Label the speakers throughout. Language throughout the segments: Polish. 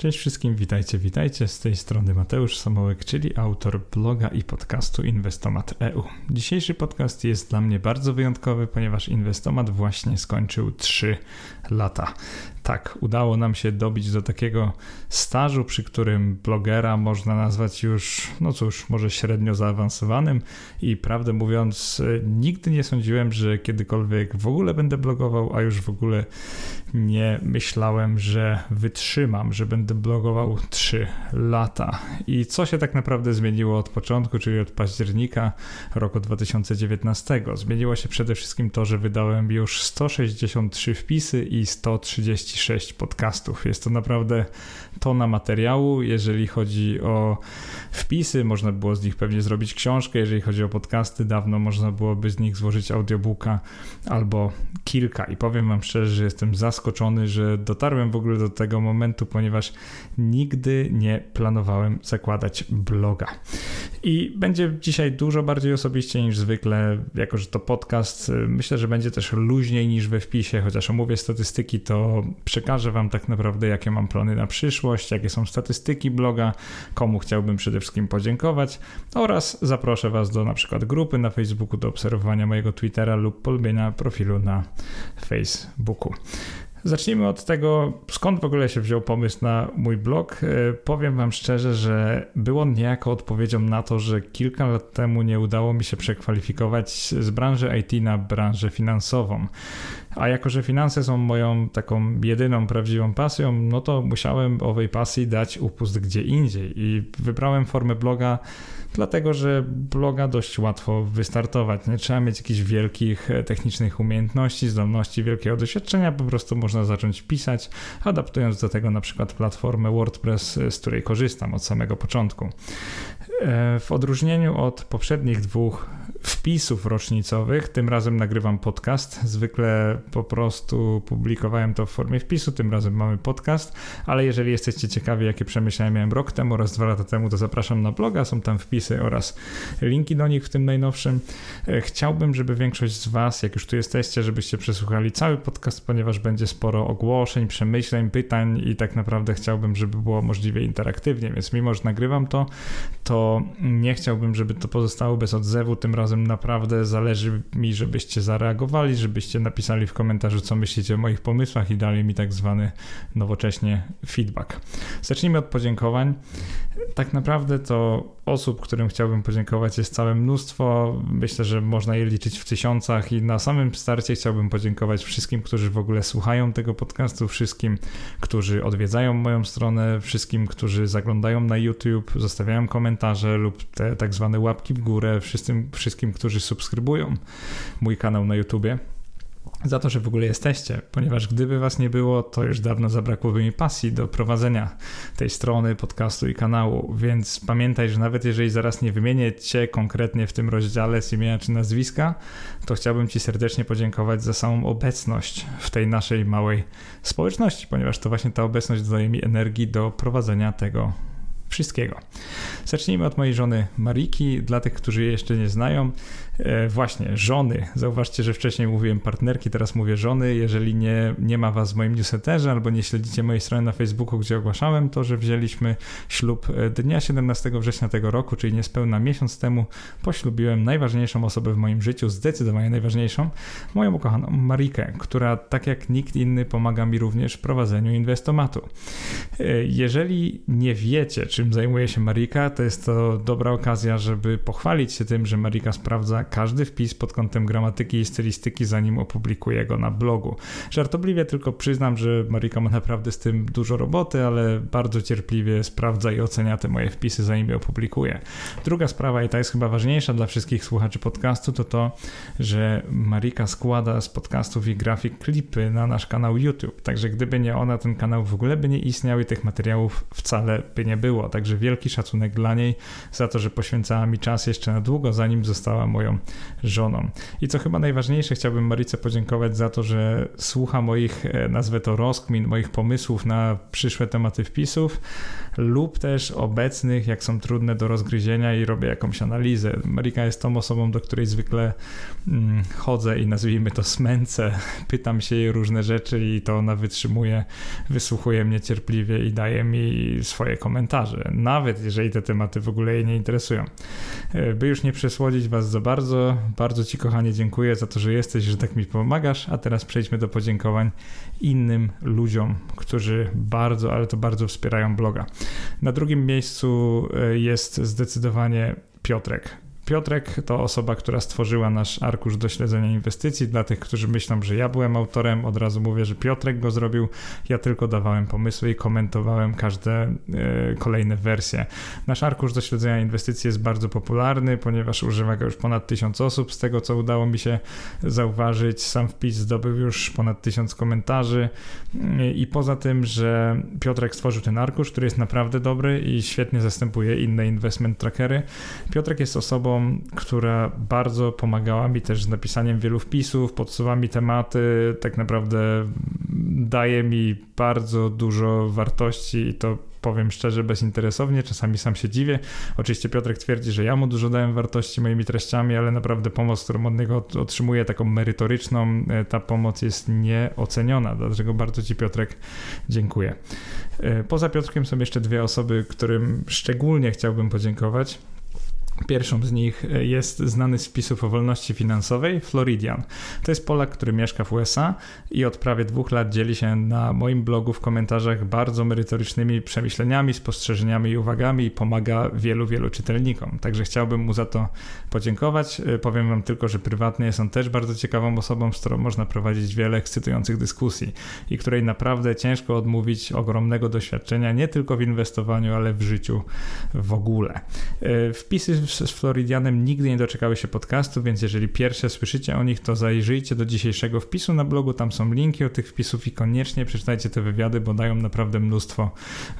Speaker 1: Cześć wszystkim, witajcie, witajcie. Z tej strony Mateusz Samołek, czyli autor bloga i podcastu Inwestomat EU. Dzisiejszy podcast jest dla mnie bardzo wyjątkowy, ponieważ Inwestomat właśnie skończył 3 lata. Tak, udało nam się dobić do takiego stażu, przy którym blogera można nazwać już, no cóż, może średnio zaawansowanym i prawdę mówiąc, nigdy nie sądziłem, że kiedykolwiek w ogóle będę blogował, a już w ogóle nie myślałem, że wytrzymam, że będę blogował 3 lata. I co się tak naprawdę zmieniło od początku, czyli od października roku 2019? Zmieniło się przede wszystkim to, że wydałem już 163 wpisy i 136 podcastów. Jest to naprawdę tona materiału. Jeżeli chodzi o wpisy, można było z nich pewnie zrobić książkę. Jeżeli chodzi o podcasty, dawno można byłoby z nich złożyć audiobooka albo kilka. I powiem Wam szczerze, że jestem zaskoczony, że dotarłem w ogóle do tego momentu, ponieważ nigdy nie planowałem zakładać bloga. I będzie dzisiaj dużo bardziej osobiście niż zwykle, jako że to podcast. Myślę, że będzie też luźniej niż we wpisie, chociaż omówię statystyki, to przekażę Wam tak naprawdę, jakie mam plany na przyszłość, jakie są statystyki bloga, komu chciałbym przede wszystkim podziękować oraz zaproszę Was do na przykład grupy na Facebooku, do obserwowania mojego Twittera lub polubienia profilu na Facebooku. Zacznijmy od tego, skąd w ogóle się wziął pomysł na mój blog. E, powiem Wam szczerze, że był on niejako odpowiedzią na to, że kilka lat temu nie udało mi się przekwalifikować z branży IT na branżę finansową. A jako, że finanse są moją taką jedyną prawdziwą pasją, no to musiałem owej pasji dać upust gdzie indziej i wybrałem formę bloga dlatego że bloga dość łatwo wystartować. Nie trzeba mieć jakichś wielkich e, technicznych umiejętności, zdolności, wielkiego doświadczenia, po prostu można zacząć pisać, adaptując do tego na przykład platformę WordPress, e, z której korzystam od samego początku. E, w odróżnieniu od poprzednich dwóch wpisów rocznicowych. Tym razem nagrywam podcast. Zwykle po prostu publikowałem to w formie wpisu, tym razem mamy podcast, ale jeżeli jesteście ciekawi, jakie przemyślenia miałem rok temu oraz dwa lata temu, to zapraszam na bloga, są tam wpisy oraz linki do nich w tym najnowszym. E, chciałbym, żeby większość z Was, jak już tu jesteście, żebyście przesłuchali cały podcast, ponieważ będzie sporo ogłoszeń, przemyśleń, pytań i tak naprawdę chciałbym, żeby było możliwie interaktywnie, więc mimo, że nagrywam to, to nie chciałbym, żeby to pozostało bez odzewu, tym razem razem naprawdę zależy mi, żebyście zareagowali, żebyście napisali w komentarzu, co myślicie o moich pomysłach i dali mi tak zwany nowocześnie feedback. Zacznijmy od podziękowań. Tak naprawdę to osób, którym chciałbym podziękować jest całe mnóstwo. Myślę, że można je liczyć w tysiącach i na samym starcie chciałbym podziękować wszystkim, którzy w ogóle słuchają tego podcastu, wszystkim, którzy odwiedzają moją stronę, wszystkim, którzy zaglądają na YouTube, zostawiają komentarze lub te tak zwane łapki w górę, wszystkim, wszystkim którzy subskrybują mój kanał na YouTubie za to, że w ogóle jesteście, ponieważ gdyby was nie było, to już dawno zabrakłoby mi pasji do prowadzenia tej strony, podcastu i kanału, więc pamiętaj, że nawet jeżeli zaraz nie wymienię cię konkretnie w tym rozdziale z imienia czy nazwiska, to chciałbym ci serdecznie podziękować za samą obecność w tej naszej małej społeczności, ponieważ to właśnie ta obecność dodaje mi energii do prowadzenia tego wszystkiego. Zacznijmy od mojej żony Mariki. Dla tych, którzy jej jeszcze nie znają, e, właśnie żony. Zauważcie, że wcześniej mówiłem partnerki, teraz mówię żony. Jeżeli nie, nie ma was w moim newsletterze albo nie śledzicie mojej strony na Facebooku, gdzie ogłaszałem to, że wzięliśmy ślub e, dnia 17 września tego roku, czyli niespełna miesiąc temu, poślubiłem najważniejszą osobę w moim życiu, zdecydowanie najważniejszą, moją ukochaną Marikę, która tak jak nikt inny pomaga mi również w prowadzeniu inwestomatu. E, jeżeli nie wiecie, czy czym zajmuje się Marika, to jest to dobra okazja, żeby pochwalić się tym, że Marika sprawdza każdy wpis pod kątem gramatyki i stylistyki, zanim opublikuje go na blogu. Żartobliwie tylko przyznam, że Marika ma naprawdę z tym dużo roboty, ale bardzo cierpliwie sprawdza i ocenia te moje wpisy, zanim je opublikuje. Druga sprawa, i ta jest chyba ważniejsza dla wszystkich słuchaczy podcastu, to to, że Marika składa z podcastów i grafik klipy na nasz kanał YouTube. Także gdyby nie ona, ten kanał w ogóle by nie istniał i tych materiałów wcale by nie było. Także wielki szacunek dla niej za to, że poświęcała mi czas jeszcze na długo, zanim została moją żoną. I co chyba najważniejsze, chciałbym Marice podziękować za to, że słucha moich, e, nazwę to rozkmin, moich pomysłów na przyszłe tematy wpisów lub też obecnych, jak są trudne do rozgryzienia i robię jakąś analizę. Marika jest tą osobą, do której zwykle mm, chodzę i nazwijmy to smęcę, pytam się jej różne rzeczy i to ona wytrzymuje, wysłuchuje mnie cierpliwie i daje mi swoje komentarze, nawet jeżeli te tematy w ogóle jej nie interesują. E, by już nie przesłodzić Was za bardzo, bardzo Ci kochanie dziękuję za to, że jesteś, że tak mi pomagasz, a teraz przejdźmy do podziękowań innym ludziom, którzy bardzo, ale to bardzo wspierają bloga. Na drugim miejscu e, jest zdecydowanie Piotrek. Piotrek to osoba, która stworzyła nasz arkusz do śledzenia inwestycji. Dla tych, którzy myślą, że ja byłem autorem, od razu mówię, że Piotrek go zrobił. Ja tylko dawałem pomysły i komentowałem każde e, kolejne wersje. Nasz arkusz do śledzenia inwestycji jest bardzo popularny, ponieważ używa go już ponad tysiąc osób. Z tego, co udało mi się zauważyć, sam wpis zdobył już ponad tysiąc komentarzy. I poza tym, że Piotrek stworzył ten arkusz, który jest naprawdę dobry i świetnie zastępuje inne investment trackery, Piotrek jest osobą, która bardzo pomagała mi też z napisaniem wielu wpisów, podsuwa mi tematy, tak naprawdę daje mi bardzo dużo wartości i to powiem szczerze, bezinteresownie, czasami sam się dziwię. Oczywiście Piotrek twierdzi, że ja mu dużo dałem wartości moimi treściami, ale naprawdę pomoc, którą od niego otrzymuję, taką merytoryczną, e, ta pomoc jest nieoceniona, dlatego bardzo Ci Piotrek dziękuję. E, poza Piotrkiem są jeszcze dwie osoby, którym szczególnie chciałbym podziękować. Pierwszą z nich e, jest znany z wpisów o wolności finansowej Floridian. To jest Polak, który mieszka w USA i od prawie dwóch lat dzieli się na moim blogu w komentarzach bardzo merytorycznymi przemyśleniami, spostrzeżeniami i uwagami i pomaga wielu, wielu czytelnikom. Także chciałbym mu za to podziękować. E, powiem Wam tylko, że prywatnie jest on też bardzo ciekawą osobą, z którą można prowadzić wiele ekscytujących dyskusji i której naprawdę ciężko odmówić ogromnego doświadczenia nie tylko w inwestowaniu, ale w życiu w ogóle. E, wpisy z Floridianem nigdy nie doczekały się podcastu, więc jeżeli pierwsze słyszycie o nich, to zajrzyjcie do dzisiejszego wpisu na blogu, tam są linki do tych wpisów i koniecznie przeczytajcie te wywiady, bo dają naprawdę mnóstwo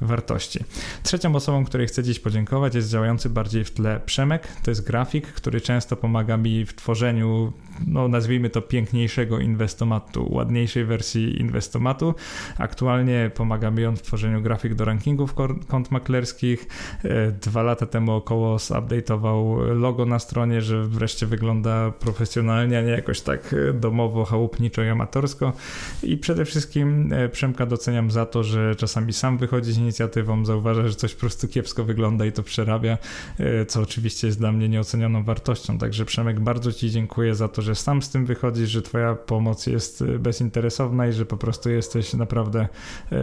Speaker 1: wartości. Trzecią osobą, której chcę dziś podziękować jest działający bardziej w tle Przemek, to jest grafik, który często pomaga mi w tworzeniu, no nazwijmy to piękniejszego inwestomatu, ładniejszej wersji inwestomatu. Aktualnie pomaga mi on w tworzeniu grafik do rankingów kont maklerskich. E, dwa lata temu około zupdate'ował logo na stronie, że wreszcie wygląda profesjonalnie, a nie jakoś tak e, domowo, chałupniczo i amatorsko. I przede wszystkim e, Przemka doceniam za to, że czasami sam wychodzi z inicjatywą, zauważa, że coś po prostu kiepsko wygląda i to przerabia, e, co oczywiście jest dla mnie nieocenioną wartością. Także Przemek, bardzo Ci dziękuję za to, że sam z tym wychodzisz, że Twoja pomoc jest bezinteresowna i że po prostu jesteś naprawdę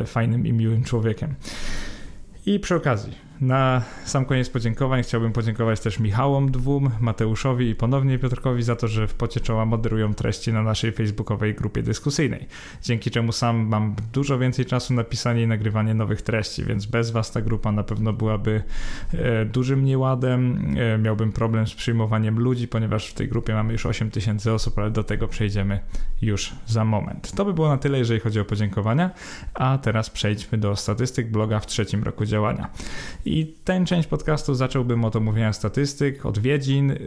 Speaker 1: fajnym i miłym człowiekiem. I przy okazji, na sam koniec podziękowań chciałbym podziękować też Michałom dwóm, Mateuszowi i ponownie Piotrkowi za to, że w pocie czoła moderują treści na naszej facebookowej grupie dyskusyjnej, dzięki czemu sam mam dużo więcej czasu na pisanie i nagrywanie nowych treści, więc bez was ta grupa na pewno byłaby e, dużym nieładem, e, miałbym problem z przyjmowaniem ludzi, ponieważ w tej grupie mamy już 8 tysięcy osób, ale do tego przejdziemy już za moment. To by było na tyle, jeżeli chodzi o podziękowania, a teraz przejdźmy do statystyk bloga w trzecim roku działania. I tę część podcastu zacząłbym od omówienia statystyk, odwiedzin. Y,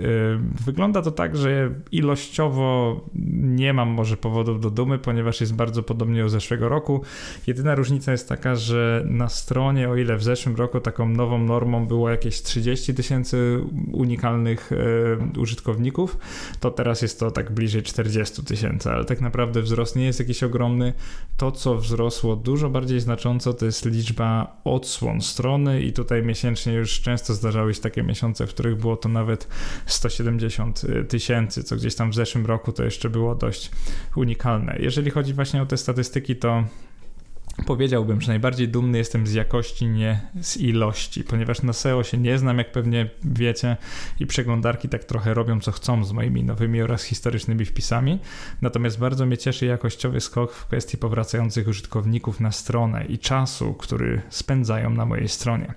Speaker 1: wygląda to tak, że ilościowo nie mam może powodów do dumy, ponieważ jest bardzo podobnie do zeszłego roku. Jedyna różnica jest taka, że na stronie, o ile w zeszłym roku taką nową normą było jakieś 30 tysięcy unikalnych y, użytkowników, to teraz jest to tak bliżej 40 tysięcy, ale tak naprawdę wzrost nie jest jakiś ogromny. To, co wzrosło dużo bardziej znacząco, to jest liczba odsłon strony i tutaj tutaj miesięcznie już często zdarzały się takie miesiące, w których było to nawet 170 y, tysięcy, co gdzieś tam w zeszłym roku to jeszcze było dość unikalne. Jeżeli chodzi właśnie o te statystyki, to Powiedziałbym, że najbardziej dumny jestem z jakości, nie z ilości, ponieważ na SEO się nie znam, jak pewnie wiecie, i przeglądarki tak trochę robią co chcą z moimi nowymi oraz historycznymi wpisami. Natomiast bardzo mnie cieszy jakościowy skok w kwestii powracających użytkowników na stronę i czasu, który spędzają na mojej stronie.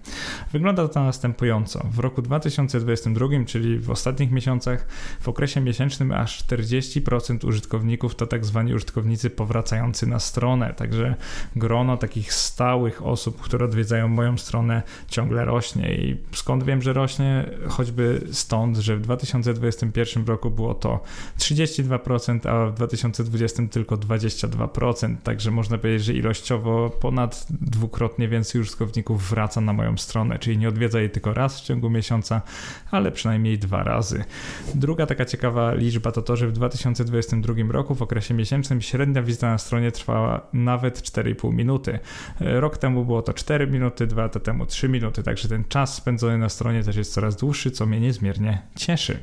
Speaker 1: Wygląda to następująco. W roku 2022, czyli w ostatnich miesiącach, w okresie miesięcznym aż 40% użytkowników to tak zwani użytkownicy powracający na stronę, także gro grono takich stałych osób, które odwiedzają moją stronę ciągle rośnie i skąd wiem, że rośnie? Choćby stąd, że w 2021 roku było to 32%, a w 2020 tylko 22%, także można powiedzieć, że ilościowo ponad dwukrotnie więcej użytkowników wraca na moją stronę, czyli nie odwiedza jej tylko raz w ciągu miesiąca, ale przynajmniej dwa razy. Druga taka ciekawa liczba to to, że w 2022 roku w okresie miesięcznym średnia wizyta na stronie trwała nawet 4,5 minuty. Rok temu było to 4 minuty, dwa lata temu 3 minuty, także ten czas spędzony na stronie też jest coraz dłuższy, co mnie niezmiernie cieszy.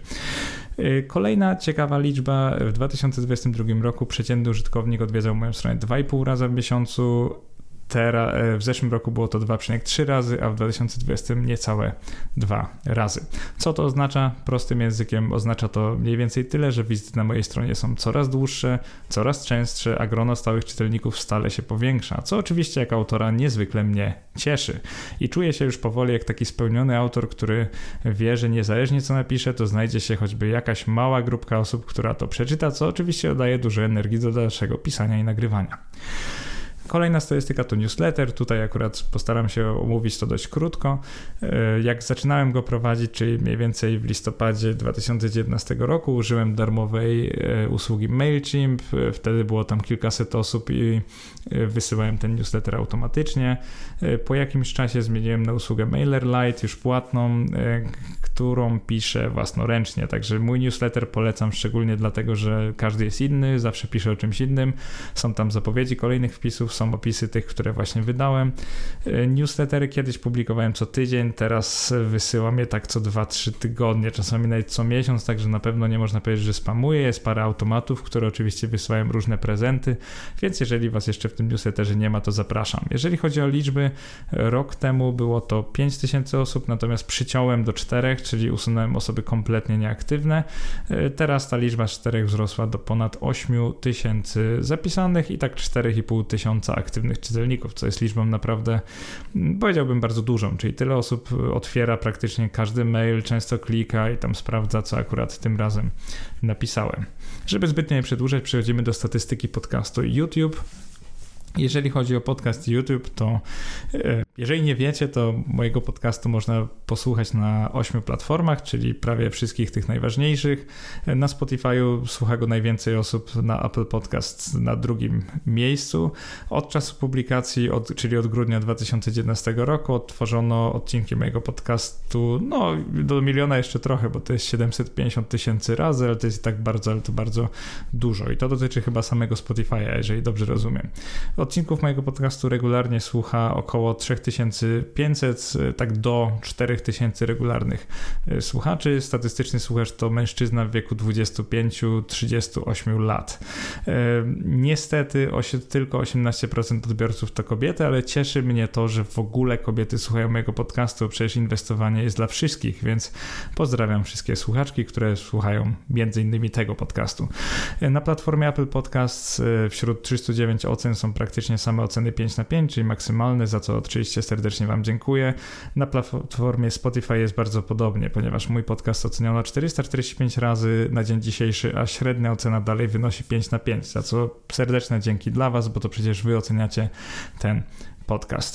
Speaker 1: Kolejna ciekawa liczba. W 2022 roku przeciętny użytkownik odwiedzał moją stronę 2,5 razy w miesiącu, Teraz, e, w zeszłym roku było to 2,3 razy, a w 2020 niecałe 2 razy. Co to oznacza? Prostym językiem oznacza to mniej więcej tyle, że wizyty na mojej stronie są coraz dłuższe, coraz częstsze, a grono stałych czytelników stale się powiększa, co oczywiście jako autora niezwykle mnie cieszy. I czuję się już powoli jak taki spełniony autor, który wie, że niezależnie co napisze, to znajdzie się choćby jakaś mała grupka osób, która to przeczyta, co oczywiście dodaje dużo energii do dalszego pisania i nagrywania. Kolejna statystyka to newsletter. Tutaj akurat postaram się omówić to dość krótko. E, jak zaczynałem go prowadzić, czyli mniej więcej w listopadzie 2019 roku, użyłem darmowej e, usługi MailChimp. E, wtedy było tam kilkaset osób i wysyłałem ten newsletter automatycznie. Po jakimś czasie zmieniłem na usługę MailerLite, już płatną, którą piszę własnoręcznie. Także mój newsletter polecam szczególnie dlatego, że każdy jest inny, zawsze piszę o czymś innym. Są tam zapowiedzi kolejnych wpisów, są opisy tych, które właśnie wydałem. E, newslettery kiedyś publikowałem co tydzień, teraz wysyłam je tak co 2-3 tygodnie, czasami nawet co miesiąc, także na pewno nie można powiedzieć, że spamuję. Jest parę automatów, które oczywiście wysyłają różne prezenty, więc jeżeli Was jeszcze w tym newsletterze nie ma, to zapraszam. Jeżeli chodzi o liczby, rok temu było to 5000 osób, natomiast przyciąłem do 4, czyli usunąłem osoby kompletnie nieaktywne. E, teraz ta liczba z 4 wzrosła do ponad 8000 zapisanych i tak 4,5 tysiąca aktywnych czytelników, co jest liczbą naprawdę, mm, powiedziałbym, bardzo dużą, czyli tyle osób otwiera praktycznie każdy mail, często klika i tam sprawdza, co akurat tym razem napisałem. Żeby zbytnio nie przedłużać, przechodzimy do statystyki podcastu YouTube. Jeżeli chodzi o podcast YouTube, to e, jeżeli nie wiecie, to mojego podcastu można posłuchać na ośmiu platformach, czyli prawie wszystkich tych najważniejszych. Na Spotify'u słucha go najwięcej osób, na Apple Podcast na drugim miejscu. Od czasu publikacji, od, czyli od grudnia 2019 roku, odtworzono odcinki mojego podcastu, no do miliona jeszcze trochę, bo to jest 750 tysięcy razy, ale to jest i tak bardzo, ale to bardzo dużo. I to dotyczy chyba samego Spotify'a, jeżeli dobrze rozumiem. Odcinków mojego podcastu regularnie słucha około 3500, tak do 4000 regularnych e, słuchaczy. Statystyczny słuchacz to mężczyzna w wieku 25-38 lat. E, niestety tylko 18% odbiorców to kobiety, ale cieszy mnie to, że w ogóle kobiety słuchają mojego podcastu. Przecież inwestowanie jest dla wszystkich, więc pozdrawiam wszystkie słuchaczki, które słuchają między innymi tego podcastu. E, na platformie Apple Podcasts wśród 309 ocen są praktycznie same oceny 5 na 5, czyli maksymalne, za co oczywiście serdecznie Wam dziękuję. Na platformie Spotify jest bardzo podobnie, ponieważ mój podcast oceniono 445 razy na dzień dzisiejszy, a średnia ocena dalej wynosi 5 na 5, za co serdeczne dzięki dla Was, bo to przecież Wy oceniacie ten.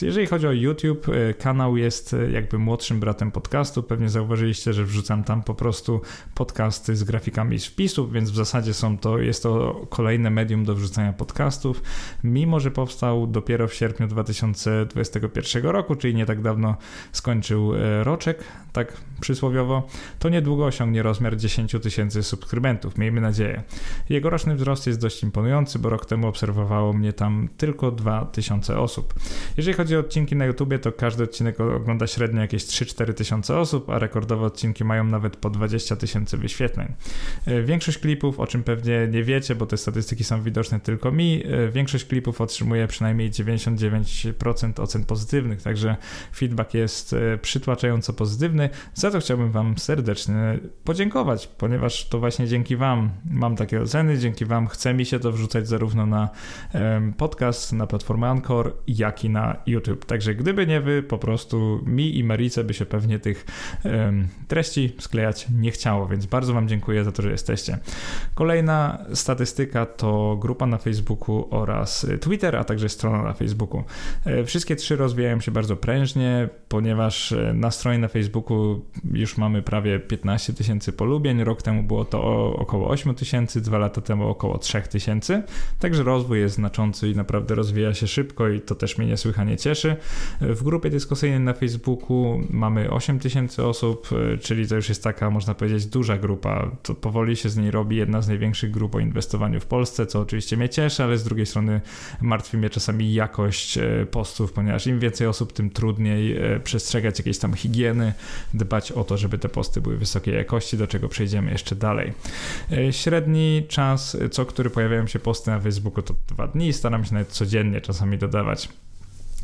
Speaker 1: Jeżeli chodzi o YouTube, e, kanał jest e, jakby młodszym bratem podcastu. Pewnie zauważyliście, że wrzucam tam po prostu podcasty z grafikami z wpisów, więc w zasadzie są to, jest to kolejne medium do wrzucania podcastów. Mimo, że powstał dopiero w sierpniu 2021 roku, czyli nie tak dawno skończył e, roczek, tak przysłowiowo, to niedługo osiągnie rozmiar 10 tysięcy subskrybentów, miejmy nadzieję. Jego roczny wzrost jest dość imponujący, bo rok temu obserwowało mnie tam tylko 2000 osób. Jeżeli chodzi o odcinki na YouTubie, to każdy odcinek ogląda średnio jakieś 3-4 tysiące osób, a rekordowe odcinki mają nawet po 20 tysięcy wyświetleń. E, większość klipów, o czym pewnie nie wiecie, bo te statystyki są widoczne tylko mi, e, większość klipów otrzymuje przynajmniej 99% ocen pozytywnych, także feedback jest e, przytłaczająco pozytywny. Za to chciałbym Wam serdecznie podziękować, ponieważ to właśnie dzięki Wam mam takie oceny, dzięki Wam chce mi się to wrzucać zarówno na podcast, na platformę Anchor, jak i na YouTube. Także gdyby nie wy, po prostu mi i Marice by się pewnie tych um, treści sklejać nie chciało, więc bardzo Wam dziękuję za to, że jesteście. Kolejna statystyka to grupa na Facebooku oraz Twitter, a także strona na Facebooku. E, wszystkie trzy rozwijają się bardzo prężnie, ponieważ e, na stronie na Facebooku już mamy prawie 15 tysięcy polubień. Rok temu było to około 8 tysięcy, dwa lata temu około 3 tysięcy. Także rozwój jest znaczący i naprawdę rozwija się szybko i to też mnie niesłychanie cieszy. W grupie dyskusyjnej na Facebooku mamy 8 tysięcy osób, e, czyli to już jest taka, można powiedzieć, duża grupa. To powoli się z niej robi jedna z największych grup o inwestowaniu w Polsce, co oczywiście mnie cieszy, ale z drugiej strony martwi mnie czasami jakość e, postów, ponieważ im więcej osób, tym trudniej e, przestrzegać jakiejś tam higieny, dbać o to, żeby te posty były wysokiej jakości, do czego przejdziemy jeszcze dalej. Średni czas, co który pojawiają się posty na Facebooku to dwa dni, staram się nawet codziennie czasami dodawać.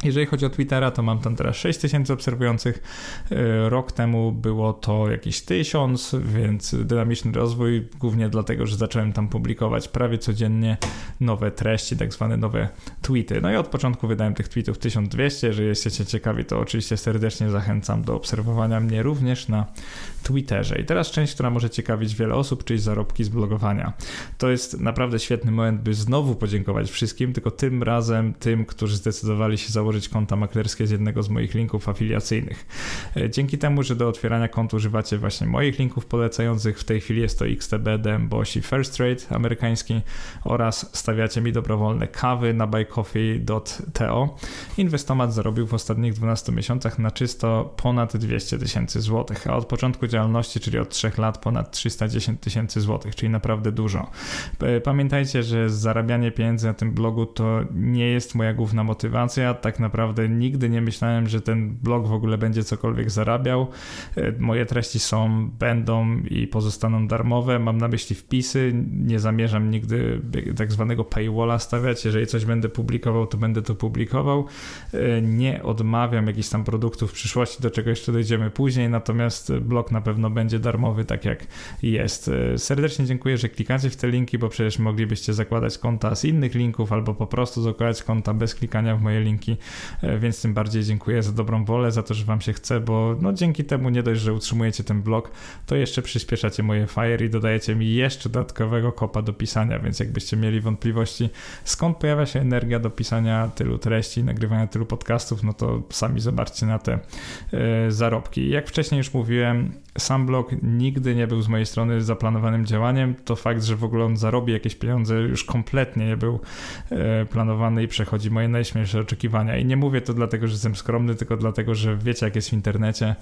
Speaker 1: Jeżeli chodzi o Twittera, to mam tam teraz 6000 obserwujących. E, rok temu było to jakieś 1000, więc dynamiczny rozwój, głównie dlatego, że zacząłem tam publikować prawie codziennie nowe treści, tak zwane nowe tweety. No i od początku wydałem tych tweetów 1200. Jeżeli jesteście ciekawi, to oczywiście serdecznie zachęcam do obserwowania mnie również na Twitterze. I teraz część, która może ciekawić wiele osób, czyli zarobki z blogowania. To jest naprawdę świetny moment, by znowu podziękować wszystkim, tylko tym razem tym, którzy zdecydowali się założyć założyć konta maklerskie z jednego z moich linków afiliacyjnych. E, dzięki temu, że do otwierania kont używacie właśnie moich linków polecających, w tej chwili jest to XTB, DMBOS i First Trade amerykański oraz stawiacie mi dobrowolne kawy na buycoffee.to. Inwestomat zarobił w ostatnich 12 miesiącach na czysto ponad 200 tysięcy złotych, a od początku działalności, czyli od 3 lat ponad 310 tysięcy złotych, czyli naprawdę dużo. Pamiętajcie, że zarabianie pieniędzy na tym blogu to nie jest moja główna motywacja, tak naprawdę nigdy nie myślałem, że ten blog w ogóle będzie cokolwiek zarabiał. E, moje treści są, będą i pozostaną darmowe. Mam na myśli wpisy. Nie zamierzam nigdy tak zwanego paywalla stawiać. Jeżeli coś będę publikował, to będę to publikował. E, nie odmawiam jakichś tam produktów w przyszłości, do czego jeszcze dojdziemy później, natomiast blog na pewno będzie darmowy, tak jak jest. E, serdecznie dziękuję, że klikacie w te linki, bo przecież moglibyście zakładać konta z innych linków albo po prostu zakładać konta bez klikania w moje linki. E, więc tym bardziej dziękuję za dobrą wolę, za to, że Wam się chce, bo no dzięki temu nie dość, że utrzymujecie ten blog, to jeszcze przyspieszacie moje fire i dodajecie mi jeszcze dodatkowego kopa do pisania, więc jakbyście mieli wątpliwości, skąd pojawia się energia do pisania tylu treści, nagrywania tylu podcastów, no to sami zobaczcie na te e, zarobki. Jak wcześniej już mówiłem, sam blog nigdy nie był z mojej strony zaplanowanym działaniem. To fakt, że w ogóle on zarobi jakieś pieniądze, już kompletnie nie był e, planowany i przechodzi moje najśmielsze oczekiwania. I nie mówię to dlatego, że jestem skromny, tylko dlatego, że wiecie, jak jest w internecie.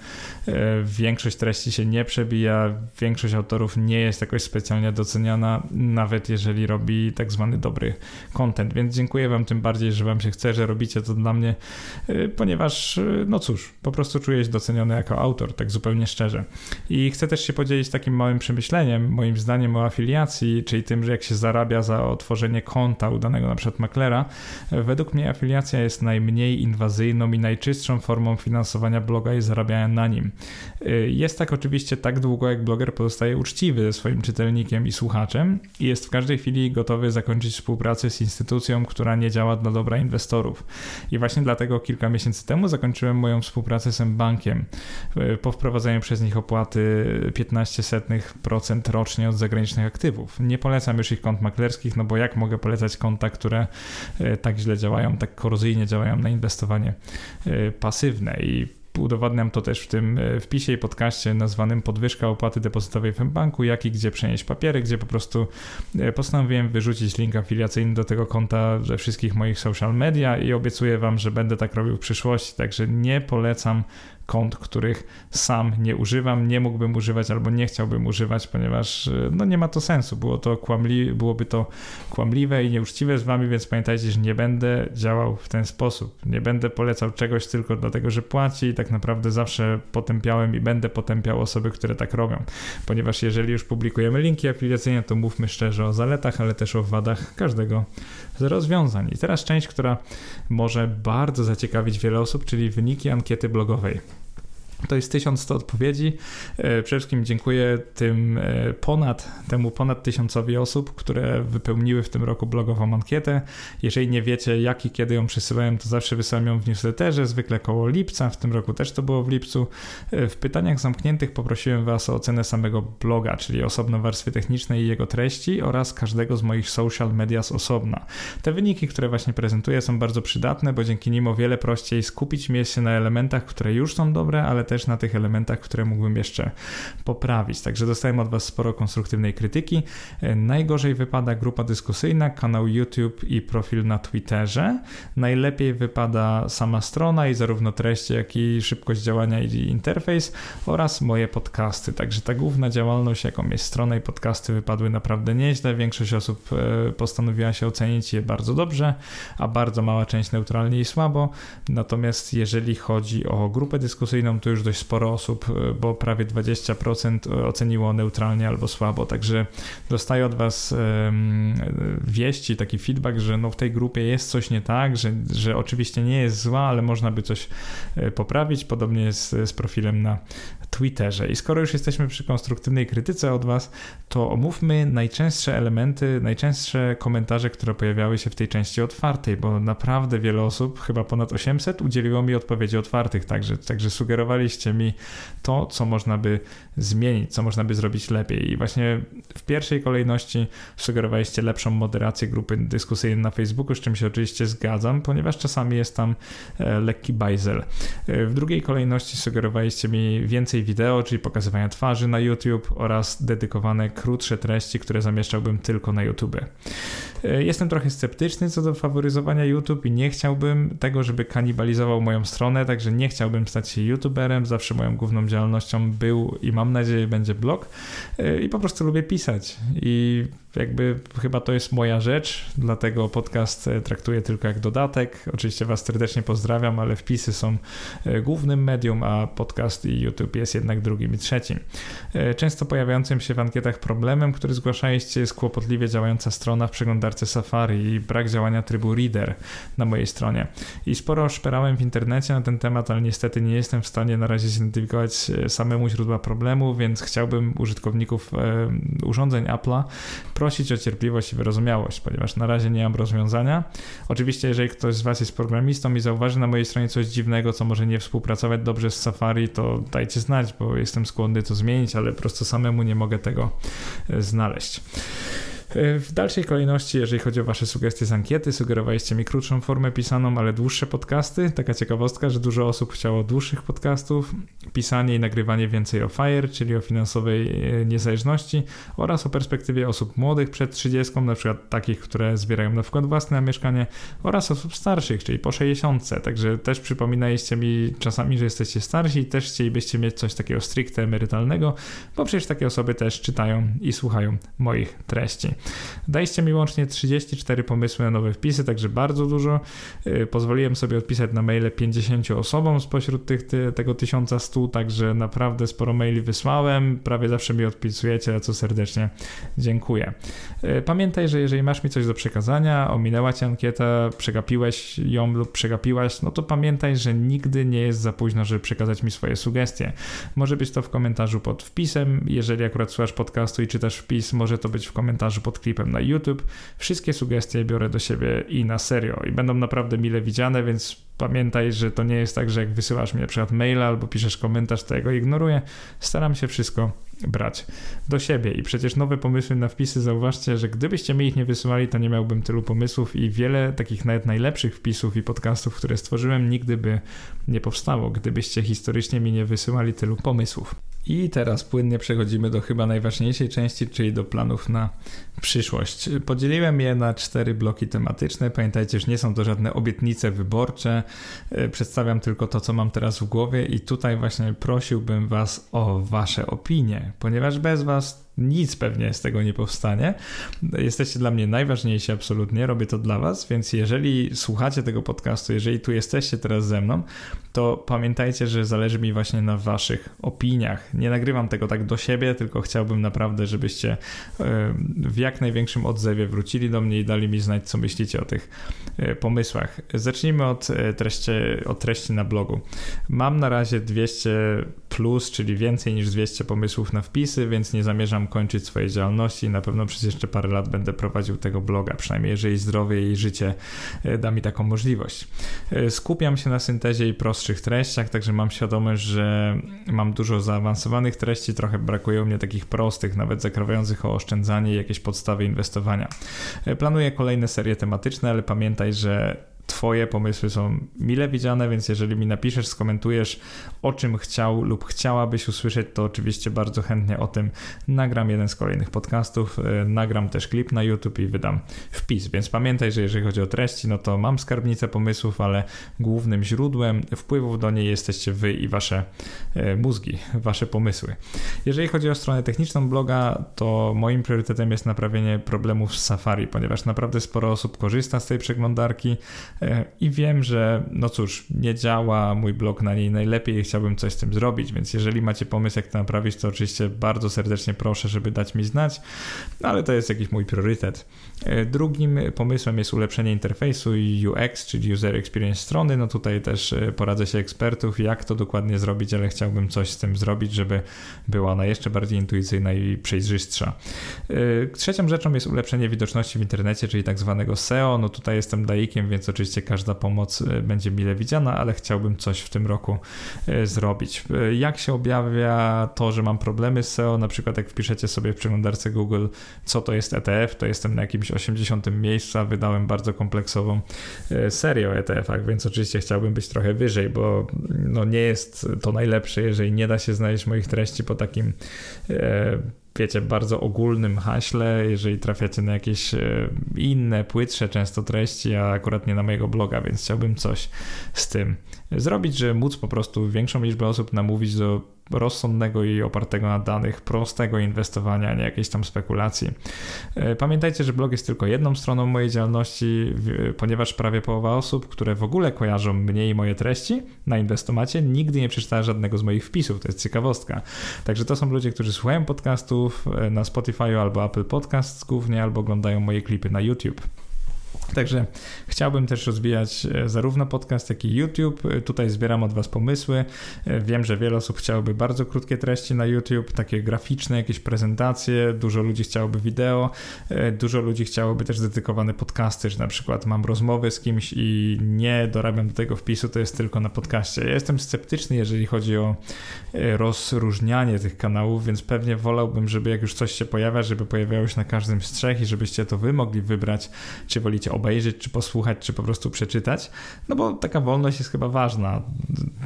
Speaker 1: E, większość treści się nie przebija, większość autorów nie jest jakoś specjalnie doceniana, nawet jeżeli robi tak zwany dobry content. Więc dziękuję Wam tym bardziej, że Wam się chce, że robicie to dla mnie, e, ponieważ, no cóż, po prostu czuję się doceniony jako autor, tak zupełnie szczerze. I chcę też się podzielić takim małym przemyśleniem, moim zdaniem o afiliacji, czyli tym, że jak się zarabia za otworzenie konta udanego na przykład maklera, według mnie afiliacja jest najmniej inwazyjną i najczystszą formą finansowania bloga i zarabiania na nim. Jest tak oczywiście tak długo, jak bloger pozostaje uczciwy ze swoim czytelnikiem i słuchaczem i jest w każdej chwili gotowy zakończyć współpracę z instytucją, która nie działa dla dobra inwestorów. I właśnie dlatego kilka miesięcy temu zakończyłem moją współpracę z M-Bankiem po wprowadzeniu przez nich opłaty 15% rocznie od zagranicznych aktywów. Nie polecam już ich kont maklerskich, no bo jak mogę polecać konta, które e, tak źle działają, tak korozyjnie działają na inwestowanie e, pasywne i Udowadniam to też w tym e, wpisie i podcaście nazwanym Podwyżka opłaty depozytowej w banku, jak i gdzie przenieść papiery, gdzie po prostu postanowiłem wyrzucić link afiliacyjny do tego konta ze wszystkich moich social media i obiecuję Wam, że będę tak robił w przyszłości. Także nie polecam kont, których sam nie używam, nie mógłbym używać albo nie chciałbym używać, ponieważ e, no nie ma to sensu. Było to kłamli, byłoby to kłamliwe i nieuczciwe z wami, więc pamiętajcie, że nie będę działał w ten sposób. Nie będę polecał czegoś tylko dlatego, że płaci i tak naprawdę zawsze potępiałem i będę potępiał osoby, które tak robią. Ponieważ jeżeli już publikujemy linki afiliacyjne, to mówmy szczerze o zaletach, ale też o wadach każdego z rozwiązań. I teraz część, która może bardzo zaciekawić wiele osób, czyli wyniki ankiety blogowej. To jest 1100 odpowiedzi. E, przede wszystkim dziękuję tym e, ponad, temu ponad tysiącowi osób, które wypełniły w tym roku blogową ankietę. Jeżeli nie wiecie, jak i kiedy ją przesyłałem, to zawsze wysyłam ją w newsletterze, zwykle koło lipca. W tym roku też to było w lipcu. E, w pytaniach zamkniętych poprosiłem Was o ocenę samego bloga, czyli osobno warstwy technicznej i jego treści oraz każdego z moich social media z osobna. Te wyniki, które właśnie prezentuję, są bardzo przydatne, bo dzięki nim o wiele prościej skupić mnie się na elementach, które już są dobre, ale też na tych elementach, które mógłbym jeszcze poprawić. Także dostałem od Was sporo konstruktywnej krytyki. E, najgorzej wypada grupa dyskusyjna, kanał YouTube i profil na Twitterze. Najlepiej wypada sama strona i zarówno treści, jak i szybkość działania i interfejs oraz moje podcasty. Także ta główna działalność, jaką jest strona i podcasty, wypadły naprawdę nieźle. Większość osób e, postanowiła się ocenić je bardzo dobrze, a bardzo mała część neutralnie i słabo. Natomiast jeżeli chodzi o grupę dyskusyjną, to już dość sporo osób, e, bo prawie 20% oceniło neutralnie albo słabo. Także dostaję od Was wieści, taki feedback, że no w tej grupie jest coś nie tak, że, że oczywiście nie jest zła, ale można by coś poprawić. Podobnie jest z profilem na Twitterze. I skoro już jesteśmy przy konstruktywnej krytyce od Was, to omówmy najczęstsze elementy, najczęstsze komentarze, które pojawiały się w tej części otwartej, bo naprawdę wiele osób, chyba ponad 800, udzieliło mi odpowiedzi otwartych, także, także mi to, co można by zmienić, co można by zrobić lepiej. I właśnie w pierwszej kolejności sugerowaliście lepszą moderację grupy dyskusyjnej na Facebooku, z czym się oczywiście zgadzam, ponieważ czasami jest tam e, lekki bajzel. E, w drugiej kolejności sugerowaliście mi więcej wideo, czyli pokazywania twarzy na YouTube oraz dedykowane krótsze treści, które zamieszczałbym tylko na YouTube. E, jestem trochę sceptyczny co do faworyzowania YouTube i nie chciałbym tego, żeby kanibalizował moją stronę, także nie chciałbym stać się YouTuberem. Zawsze moją główną działalnością był i mam nadzieję będzie blog e, i po prostu lubię pisać i jakby chyba to jest moja rzecz, dlatego podcast e, traktuję tylko jak dodatek. Oczywiście Was serdecznie pozdrawiam, ale wpisy są głównym medium, a podcast i YouTube jest jednak drugim i trzecim. Często pojawiającym się w ankietach problemem, który zgłaszaliście jest kłopotliwie działająca strona w przeglądarce Safari i brak działania trybu Reader na mojej stronie. I sporo szperałem w internecie na ten temat, ale niestety nie jestem w stanie na razie zidentyfikować e, samemu źródła problemu, więc chciałbym użytkowników e, urządzeń Apple'a prosić o cierpliwość i wyrozumiałość, ponieważ na razie nie mam rozwiązania. Oczywiście, jeżeli ktoś z Was jest programistą i zauważy na mojej stronie coś dziwnego, co może nie współpracować dobrze z Safari, to dajcie znać, bo jestem skłonny to zmienić, ale po prostu samemu nie mogę tego e, znaleźć. W dalszej kolejności, jeżeli chodzi o Wasze sugestie z ankiety, sugerowaliście mi krótszą formę pisaną, ale dłuższe podcasty. Taka ciekawostka, że dużo osób chciało dłuższych podcastów, pisanie i nagrywanie więcej o FIRE, czyli o finansowej e, niezależności oraz o perspektywie osób młodych przed 30, na przykład takich, które zbierają na wkład własny na mieszkanie oraz osób starszych, czyli po 60. Także też przypominaliście mi czasami, że jesteście starsi i też chcielibyście mieć coś takiego stricte emerytalnego, bo przecież takie osoby też czytają i słuchają moich treści. Daliście mi łącznie 34 pomysły na nowe wpisy, także bardzo dużo. Y, pozwoliłem sobie odpisać na maile 50 osobom spośród tych, tego 1100, także naprawdę sporo maili wysłałem. Prawie zawsze mi odpisujecie, za co serdecznie dziękuję. Y, pamiętaj, że jeżeli masz mi coś do przekazania, ominęła cię ankieta, przegapiłeś ją lub przegapiłaś, no to pamiętaj, że nigdy nie jest za późno, żeby przekazać mi swoje sugestie. Może być to w komentarzu pod wpisem, jeżeli akurat słuchasz podcastu i czytasz wpis, może to być w komentarzu pod pod klipem na YouTube. Wszystkie sugestie biorę do siebie i na serio i będą naprawdę mile widziane, więc pamiętaj, że to nie jest tak, że jak wysyłasz mi na przykład maila albo piszesz komentarz, to ja go ignoruję. Staram się wszystko brać do siebie. I przecież nowe pomysły na wpisy, zauważcie, że gdybyście mi ich nie wysyłali, to nie miałbym tylu pomysłów i wiele takich nawet najlepszych wpisów i podcastów, które stworzyłem, nigdy by nie powstało, gdybyście historycznie mi nie wysyłali tylu pomysłów. I teraz płynnie przechodzimy do chyba najważniejszej części, czyli do planów na przyszłość. Podzieliłem je na cztery bloki tematyczne. Pamiętajcie, że nie są to żadne obietnice wyborcze. E, przedstawiam tylko to, co mam teraz w głowie, i tutaj właśnie prosiłbym Was o Wasze opinie. ponieważ bez Was nic pewnie z tego nie powstanie. Jesteście dla mnie najważniejsi absolutnie, robię to dla Was, więc jeżeli słuchacie tego podcastu, jeżeli tu jesteście teraz ze mną, to pamiętajcie, że zależy mi właśnie na Waszych opiniach. Nie nagrywam tego tak do siebie, tylko chciałbym naprawdę, żebyście w jak największym odzewie wrócili do mnie i dali mi znać, co myślicie o tych e, pomysłach. Zacznijmy od e, treści, od treści na blogu. Mam na razie 200 plus, czyli więcej niż 200 pomysłów na wpisy, więc nie zamierzam kończyć swojej działalności. Na pewno przez jeszcze parę lat będę prowadził tego bloga, przynajmniej jeżeli zdrowie i życie e, da mi taką możliwość. E, skupiam się na syntezie i prostszych treściach, także mam świadomość, że mam dużo zaawansowanych treści, trochę brakuje u mnie takich prostych, nawet zakrawających o oszczędzanie i jakieś podstawy inwestowania. E, planuję kolejne serie tematyczne, ale pamiętaj, że Twoje pomysły są mile widziane, więc jeżeli mi napiszesz, skomentujesz, o czym chciał lub chciałabyś usłyszeć, to oczywiście bardzo chętnie o tym nagram jeden z kolejnych podcastów, e, nagram też klip na YouTube i wydam wpis. Więc pamiętaj, że jeżeli chodzi o treści, no to mam skarbnicę pomysłów, ale głównym źródłem wpływów do niej jesteście Wy i Wasze e, mózgi, Wasze pomysły. Jeżeli chodzi o stronę techniczną bloga, to moim priorytetem jest naprawienie problemów z Safari, ponieważ naprawdę sporo osób korzysta z tej przeglądarki i wiem, że no cóż, nie działa mój blog na niej najlepiej i chciałbym coś z tym zrobić, więc jeżeli macie pomysł, jak to naprawić, to oczywiście bardzo serdecznie proszę, żeby dać mi znać, ale to jest jakiś mój priorytet. E, drugim pomysłem jest ulepszenie interfejsu i UX, czyli User Experience strony. No tutaj też e, poradzę się ekspertów, jak to dokładnie zrobić, ale chciałbym coś z tym zrobić, żeby była ona jeszcze bardziej intuicyjna i przejrzystsza. E, trzecią rzeczą jest ulepszenie widoczności w internecie, czyli tak zwanego SEO. No tutaj jestem laikiem, więc oczywiście każda pomoc będzie mile widziana, ale chciałbym coś w tym roku zrobić. Jak się objawia to, że mam problemy z SEO? Na przykład jak wpiszecie sobie w przeglądarce Google, co to jest ETF, to jestem na jakimś 80 miejsca wydałem bardzo kompleksową serię o ETF-ach, więc oczywiście chciałbym być trochę wyżej, bo no nie jest to najlepsze, jeżeli nie da się znaleźć moich treści po takim wiecie, bardzo ogólnym haśle, jeżeli trafiacie na jakieś e, inne, płytsze często treści, a akurat nie na mojego bloga, więc chciałbym coś z tym zrobić, żeby móc po prostu większą liczbę osób namówić do rozsądnego i opartego na danych, prostego inwestowania, nie jakiejś tam spekulacji. E, pamiętajcie, że blog jest tylko jedną stroną mojej działalności, ponieważ prawie połowa osób, które w ogóle kojarzą mnie i moje treści na inwestomacie, nigdy nie przeczytała żadnego z moich wpisów. To jest ciekawostka. Także to są ludzie, którzy słuchają podcastów e, na Spotify albo Apple Podcasts głównie, albo oglądają moje klipy na YouTube. Także chciałbym też rozwijać e, zarówno podcast, jak i YouTube. E, tutaj zbieram od Was pomysły. E, wiem, że wiele osób chciałoby bardzo krótkie treści na YouTube, takie graficzne, jakieś prezentacje. Dużo ludzi chciałoby wideo. Dużo ludzi chciałoby też dedykowane podcasty, że na przykład mam rozmowę z kimś i nie dorabiam do tego wpisu, to jest tylko na podcaście. Ja jestem sceptyczny, jeżeli chodzi o rozróżnianie tych kanałów, więc pewnie wolałbym, żeby jak już coś się pojawia, żeby pojawiało się na każdym z trzech i żebyście to Wy mogli wybrać, czy wolicie obejrzeć, czy posłuchać, czy po prostu przeczytać, no bo taka wolność jest chyba ważna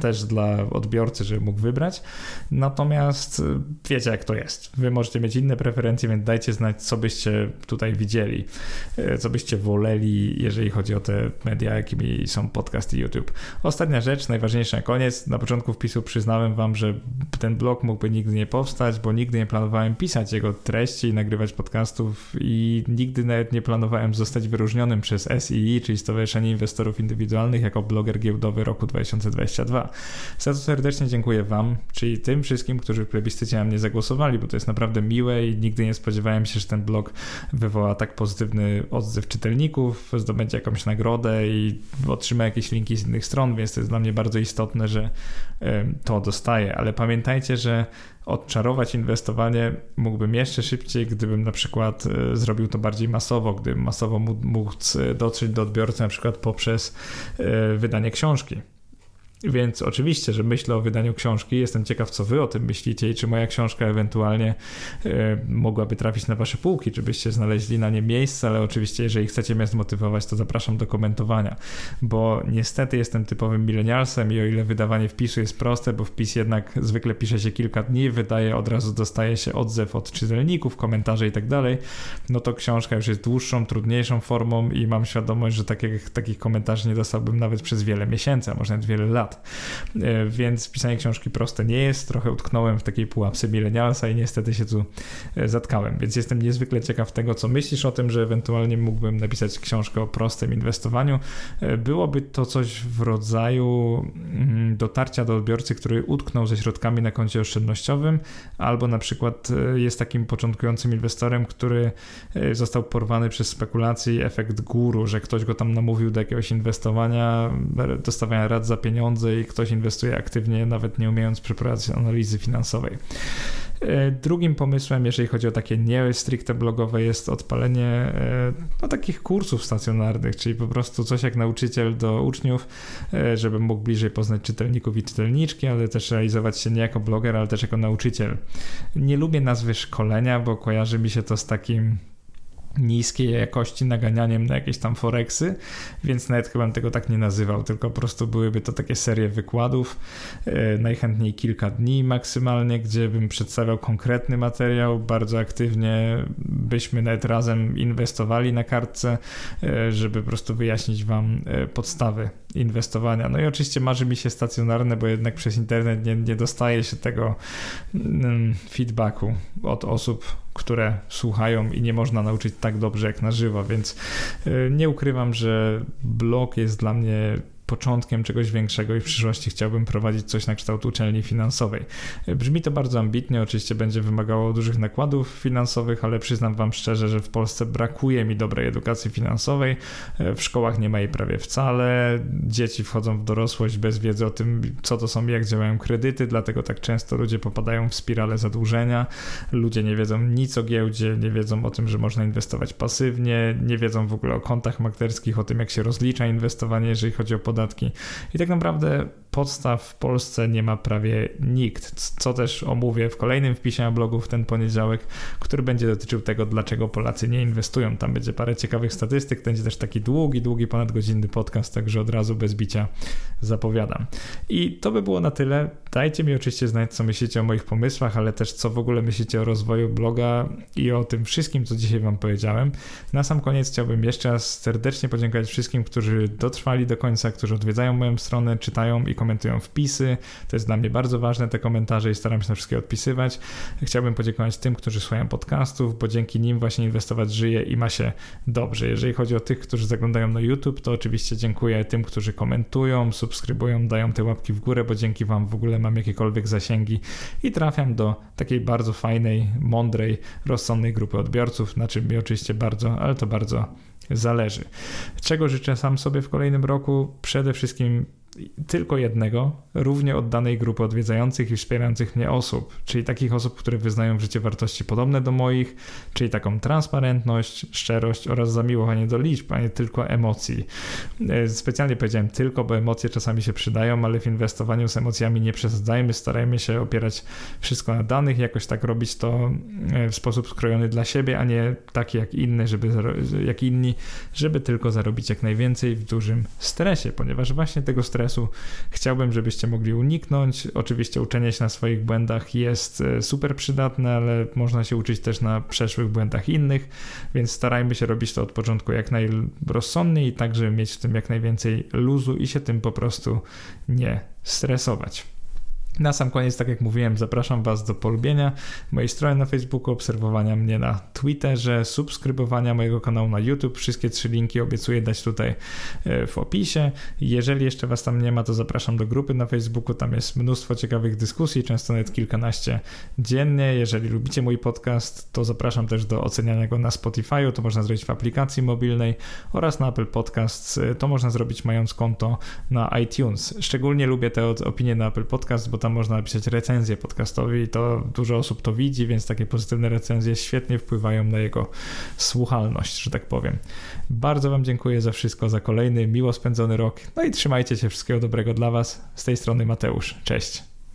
Speaker 1: też dla odbiorcy, żeby mógł wybrać. Natomiast y, wiecie, jak to jest. Wy możecie mieć inne preferencje, więc dajcie znać, co byście tutaj widzieli, y, co byście woleli, jeżeli chodzi o te media, jakimi są podcast i YouTube. Ostatnia rzecz, najważniejsza na koniec. Na początku wpisu przyznałem wam, że ten blog mógłby nigdy nie powstać, bo nigdy nie planowałem pisać jego treści nagrywać podcastów i nigdy nawet nie planowałem zostać wyróżnionym przez SEI, czyli Stowarzyszenie Inwestorów Indywidualnych, jako bloger giełdowy roku 2022. Za to serdecznie dziękuję Wam, czyli tym wszystkim, którzy w plebiscycie na mnie zagłosowali, bo to jest naprawdę miłe i nigdy nie spodziewałem się, że ten blog wywoła tak pozytywny odzew czytelników, zdobędzie jakąś nagrodę i otrzyma jakieś linki z innych stron, więc to jest dla mnie bardzo istotne, że to dostaję. Ale pamiętajcie, że odczarować inwestowanie mógłbym jeszcze szybciej, gdybym na przykład e, zrobił to bardziej masowo, gdybym masowo mógł dotrzeć do odbiorcy na przykład poprzez e, wydanie książki. Więc oczywiście, że myślę o wydaniu książki. Jestem ciekaw, co wy o tym myślicie i czy moja książka ewentualnie e, mogłaby trafić na wasze półki, czy byście znaleźli na nie miejsce, ale oczywiście, jeżeli chcecie mnie zmotywować, to zapraszam do komentowania, bo niestety jestem typowym milenialsem i o ile wydawanie wpisu jest proste, bo wpis jednak zwykle pisze się kilka dni, wydaje, od razu dostaje się odzew od czytelników, komentarze i tak dalej, no to książka już jest dłuższą, trudniejszą formą i mam świadomość, że takich, takich komentarzy nie dostałbym nawet przez wiele miesięcy, a może nawet wiele lat. E, więc pisanie książki proste nie jest. Trochę utknąłem w takiej pułapce milenialsa i niestety się tu e, zatkałem, więc jestem niezwykle ciekaw tego, co myślisz o tym, że ewentualnie mógłbym napisać książkę o prostym inwestowaniu. Byłoby to coś w rodzaju mm, dotarcia do odbiorcy, który utknął ze środkami na koncie oszczędnościowym, albo na przykład jest takim początkującym inwestorem, który został porwany przez spekulacje i efekt guru, że ktoś go tam namówił do jakiegoś inwestowania, dostawania rad za pieniądze i ktoś inwestuje aktywnie, nawet nie umiejąc przeprowadzić analizy finansowej. E, drugim pomysłem, jeżeli chodzi o takie nie stricte blogowe, jest odpalenie e, no, takich kursów stacjonarnych, czyli po prostu coś jak nauczyciel do uczniów, e, żeby mógł bliżej poznać czytelników i czytelniczki, ale też realizować się nie jako bloger, ale też jako nauczyciel. Nie lubię nazwy szkolenia, bo kojarzy mi się to z takim niskiej jakości naganianiem na jakieś tam foreksy, więc nawet chyba bym tego tak nie nazywał, tylko po prostu byłyby to takie serie wykładów, e, najchętniej kilka dni maksymalnie, gdzie bym przedstawiał konkretny materiał, bardzo aktywnie byśmy nawet razem inwestowali na kartce, e, żeby po prostu wyjaśnić wam e, podstawy inwestowania. No i oczywiście marzy mi się stacjonarne, bo jednak przez internet nie, nie dostaje się tego mm, feedbacku od osób, które słuchają i nie można nauczyć tak dobrze jak na żywo, więc y, nie ukrywam, że blog jest dla mnie początkiem czegoś większego i w przyszłości chciałbym prowadzić coś na kształt uczelni finansowej. Brzmi to bardzo ambitnie, oczywiście będzie wymagało dużych nakładów finansowych, ale przyznam Wam szczerze, że w Polsce brakuje mi dobrej edukacji finansowej. W szkołach nie ma jej prawie wcale. Dzieci wchodzą w dorosłość bez wiedzy o tym, co to są i jak działają kredyty, dlatego tak często ludzie popadają w spirale zadłużenia. Ludzie nie wiedzą nic o giełdzie, nie wiedzą o tym, że można inwestować pasywnie, nie wiedzą w ogóle o kontach maklerskich, o tym, jak się rozlicza inwestowanie, jeżeli chodzi o podatki. I tak naprawdę podstaw w Polsce nie ma prawie nikt, co też omówię w kolejnym wpisie na blogu w ten poniedziałek, który będzie dotyczył tego, dlaczego Polacy nie inwestują. Tam będzie parę ciekawych statystyk, będzie też taki długi, długi, ponad godzinny podcast, także od razu bez bicia zapowiadam. I to by było na tyle. Dajcie mi oczywiście znać, co myślicie o moich pomysłach, ale też co w ogóle myślicie o rozwoju bloga i o tym wszystkim, co dzisiaj Wam powiedziałem. Na sam koniec chciałbym jeszcze raz serdecznie podziękować wszystkim, którzy dotrwali do końca, którzy odwiedzają moją stronę, czytają i komentują komentują wpisy. To jest dla mnie bardzo ważne, te komentarze i staram się na wszystkie odpisywać. Chciałbym podziękować tym, którzy słuchają podcastów, bo dzięki nim właśnie inwestować żyje i ma się dobrze. Jeżeli chodzi o tych, którzy zaglądają na YouTube, to oczywiście dziękuję tym, którzy komentują, subskrybują, dają te łapki w górę, bo dzięki Wam w ogóle mam jakiekolwiek zasięgi i trafiam do takiej bardzo fajnej, mądrej, rozsądnej grupy odbiorców, na czym mi oczywiście bardzo, ale to bardzo zależy. Czego życzę sam sobie w kolejnym roku? Przede wszystkim tylko jednego, równie oddanej grupy odwiedzających i wspierających mnie osób, czyli takich osób, które wyznają w życie wartości podobne do moich, czyli taką transparentność, szczerość oraz zamiłowanie do liczb, a nie tylko emocji. E, specjalnie powiedziałem tylko, bo emocje czasami się przydają, ale w inwestowaniu z emocjami nie przesadzajmy, starajmy się opierać wszystko na danych, jakoś tak robić to e, w sposób skrojony dla siebie, a nie taki jak inny, żeby, jak inni, żeby tylko zarobić jak najwięcej w dużym stresie, ponieważ właśnie tego stresu chciałbym, żebyście mogli uniknąć. Oczywiście uczenie się na swoich błędach jest e, super przydatne, ale można się uczyć też na przeszłych błędach innych, więc starajmy się robić to od początku jak najrozsądniej i tak, żeby mieć w tym jak najwięcej luzu i się tym po prostu nie stresować. Na sam koniec, tak jak mówiłem, zapraszam Was do polubienia mojej strony na Facebooku, obserwowania mnie na Twitterze, subskrybowania mojego kanału na YouTube. Wszystkie trzy linki obiecuję dać tutaj e, w opisie. Jeżeli jeszcze Was tam nie ma, to zapraszam do grupy na Facebooku. Tam jest mnóstwo ciekawych dyskusji, często nawet kilkanaście dziennie. Jeżeli lubicie mój podcast, to zapraszam też do oceniania go na Spotify. To można zrobić w aplikacji mobilnej oraz na Apple Podcasts. To można zrobić mając konto na iTunes. Szczególnie lubię te opinie na Apple Podcast, bo tam można napisać recenzję podcastowi i to dużo osób to widzi, więc takie pozytywne recenzje świetnie wpływają na jego słuchalność, że tak powiem. Bardzo Wam dziękuję za wszystko, za kolejny miło spędzony rok. No i trzymajcie się, wszystkiego dobrego dla Was. Z tej strony Mateusz. Cześć.